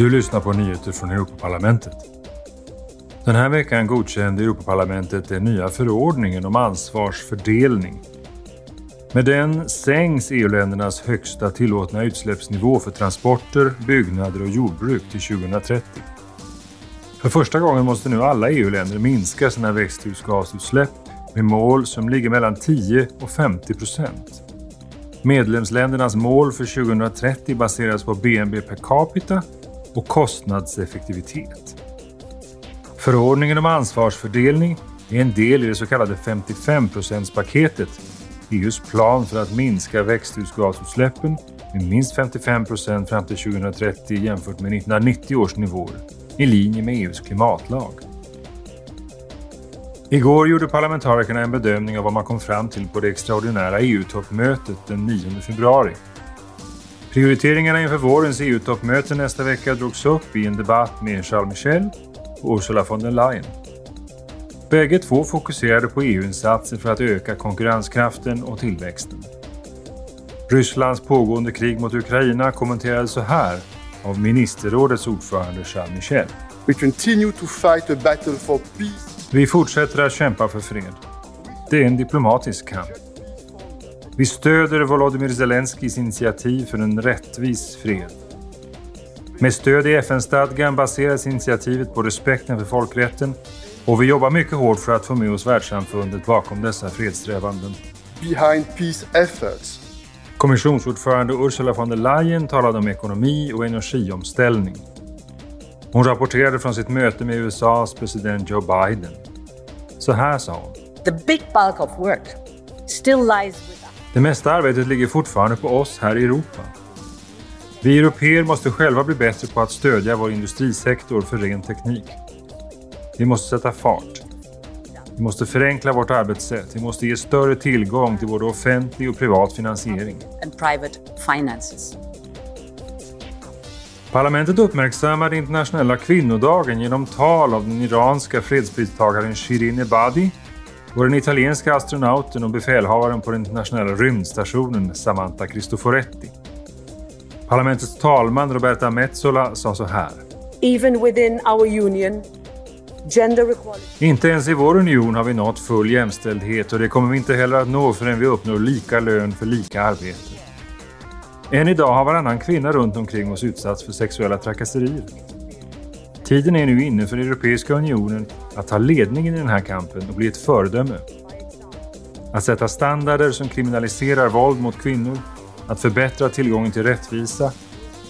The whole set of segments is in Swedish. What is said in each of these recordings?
Du lyssnar på nyheter från Europaparlamentet. Den här veckan godkände Europaparlamentet den nya förordningen om ansvarsfördelning. Med den sänks EU-ländernas högsta tillåtna utsläppsnivå för transporter, byggnader och jordbruk till 2030. För första gången måste nu alla EU-länder minska sina växthusgasutsläpp med mål som ligger mellan 10 och 50 procent. Medlemsländernas mål för 2030 baseras på BNP per capita och kostnadseffektivitet. Förordningen om ansvarsfördelning är en del i det så kallade 55-procentspaketet, EUs plan för att minska växthusgasutsläppen med minst 55 procent fram till 2030 jämfört med 1990 års nivåer, i linje med EUs klimatlag. Igår gjorde parlamentarikerna en bedömning av vad man kom fram till på det extraordinära EU-toppmötet den 9 februari. Prioriteringarna inför vårens EU-toppmöte nästa vecka drogs upp i en debatt med Charles Michel och Ursula von der Leyen. Bägge två fokuserade på EU-insatser för att öka konkurrenskraften och tillväxten. Rysslands pågående krig mot Ukraina kommenterades så här av ministerrådets ordförande Charles Michel. We continue to fight a battle for peace vi fortsätter att kämpa för fred. Det är en diplomatisk kamp. Vi stöder Volodymyr Zelenskyjs initiativ för en rättvis fred. Med stöd i FN-stadgan baseras initiativet på respekten för folkrätten och vi jobbar mycket hårt för att få med oss världssamfundet bakom dessa fredssträvanden. Behind peace efforts. Kommissionsordförande Ursula von der Leyen talade om ekonomi och energiomställning. Hon rapporterade från sitt möte med USAs president Joe Biden. Så här sa hon. The big bulk of work still lies with. Det mesta arbetet ligger fortfarande på oss här i Europa. Vi europeer måste själva bli bättre på att stödja vår industrisektor för ren teknik. Vi måste sätta fart. Vi måste förenkla vårt arbetssätt. Vi måste ge större tillgång till både offentlig och privat finansiering. And private finances. Parlamentet uppmärksammade internationella kvinnodagen genom tal av den iranska fredspristagaren Shirin Ebadi och den italienska astronauten och befälhavaren på den internationella rymdstationen Samantha Cristoforetti. Parlamentets talman Roberta Metsola sa så här. Even within our union, gender equality... Inte ens i vår union har vi nått full jämställdhet och det kommer vi inte heller att nå förrän vi uppnår lika lön för lika arbete. Än idag har varannan kvinna runt omkring oss utsatts för sexuella trakasserier. Tiden är nu inne för Europeiska unionen att ta ledningen i den här kampen och bli ett föredöme. Att sätta standarder som kriminaliserar våld mot kvinnor, att förbättra tillgången till rättvisa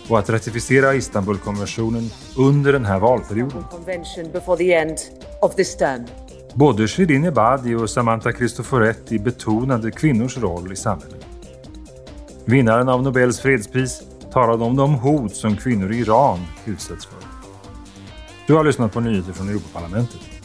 och att ratificera Istanbulkonventionen under den här valperioden. Både Shirin Ebadi och Samantha Cristoforetti betonade kvinnors roll i samhället. Vinnaren av Nobels fredspris talade om de hot som kvinnor i Iran utsätts för. Du har lyssnat på nyheter från Europaparlamentet.